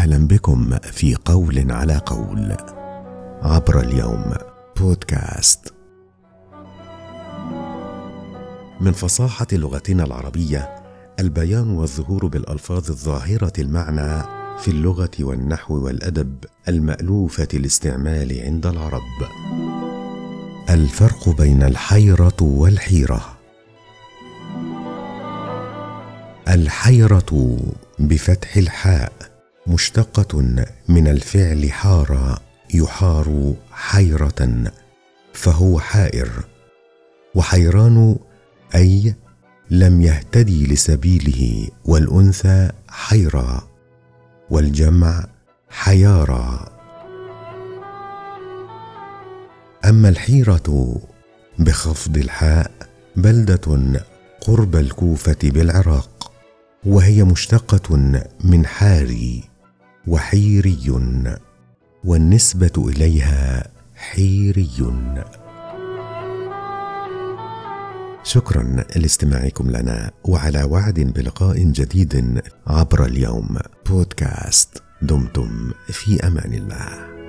أهلا بكم في قول على قول عبر اليوم بودكاست. من فصاحة لغتنا العربية البيان والظهور بالألفاظ الظاهرة المعنى في اللغة والنحو والأدب المألوفة الاستعمال عند العرب. الفرق بين الحيرة والحيرة. الحيرة بفتح الحاء. مشتقة من الفعل حار يحار حيرة فهو حائر. وحيران أي لم يهتدي لسبيله والأنثى حيرى والجمع حيارى أما الحيرة بخفض الحاء بلدة قرب الكوفة بالعراق وهي مشتقة من حاري. وحيري والنسبة إليها حيري. شكرا لاستماعكم لنا وعلى وعد بلقاء جديد عبر اليوم. بودكاست دمتم في أمان الله.